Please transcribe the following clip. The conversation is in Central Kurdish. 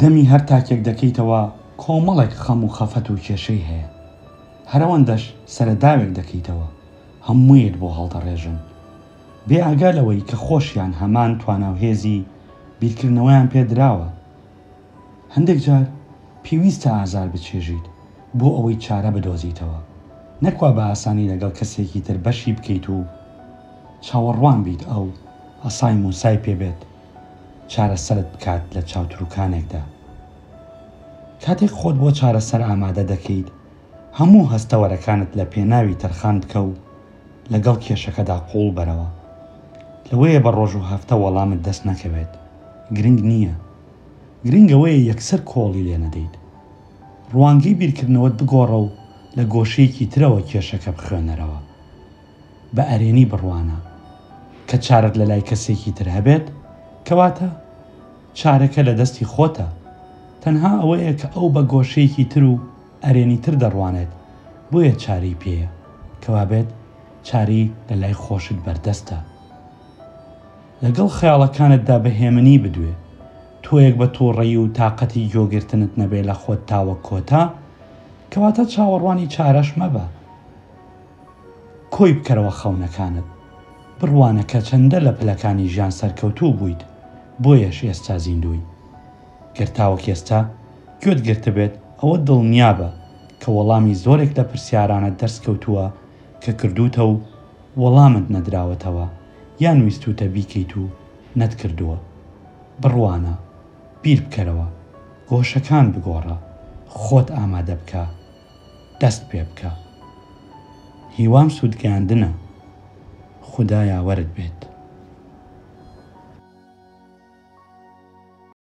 دەمی هەر تاکێک دەکەیتەوە کۆمەڵێک خەم و خەفەت و کێشەی هەیە هەرەوەندەش سەرەداوێک دەکەیتەوە هەموویت بۆ هەڵدەڕێژن بێ ئاگا لەوەی کە خۆشیان هەمان تواناو هێزی بیرکردنەوەیان پێدراوە هەندێک جار پێویستە ئازار بچێژیت بۆ ئەوەی چارە بدۆزیتەوە، نەکوا بە ئاسانی لەگەڵ کەسێکی تر بەشی بکەیت و چاوەڕوان بیت ئەو عەسای موسای پێ بێت چارەسەرت بکات لە چاوتروکانێکدا. کاتێک خۆت بۆ چارەسەر ئامادە دەکەیت، هەموو هەستەوەرەکانت لە پێناوی تەرخان بکە و لەگەڵ کێشەکەدا قووڵ بەرەوە. لەوەیە بە ڕۆژ و هەفتە وەڵامت دەست نەکەوێت، گرنگ نییە. گرنگ ئەوەیە یەکسەر کۆڵی لێ نەدەیت. ڕوانگەی بیرکردنەوەت بگۆڕە و لە گۆشەیەکی ترەوە کێشەکە بخوێنەرەوە. بە ئەرێنی بڕوانە. کە چارەت لەلای کەسێکی تر هەبێت، کەواتە چارەکە لە دەستی خۆتە. تەنها ئەوەیە کە ئەو بە گۆشەیەکی تر و ئەرێنی تر دەڕوانێت، بۆیە چارەی پێیە. کەوابێت چارەی لەلای خۆشت بەردەستە. لەگەڵ خەیاڵەکانتدا بە هێمنی بدوێ. تۆیەک بە توڕەیی و تاقەتی گۆگرتنت نەبێ لە خۆت تاوەک کۆتا، کەواتە چاوەڕوانی چارەش مەبە. کۆی بکەرەوە خەونەکانت. بڕوانە کە چەندە لە پلەکانی ژیان سەرکەوتوو بوویت، بۆیەش ئێستا زیندووی. گەر تاوەک ئێستا گوێت گرتبێت، ئەوە دڵنیابە کە وەڵامی زۆرێک لە پرسیارانت دەرس کەوتووە کە کردووتە و، وەڵامت نەدراوەتەوە یان ویستووتە بیکەیت و نەتکردووە؟ بڕوانە، بیر بکەرەوە، گۆشەکان بگۆڕە، خۆت ئامادە بکە، دەست پێ بکە. هیوام سوودگەیاندنە. خودا یاوەرت بێت.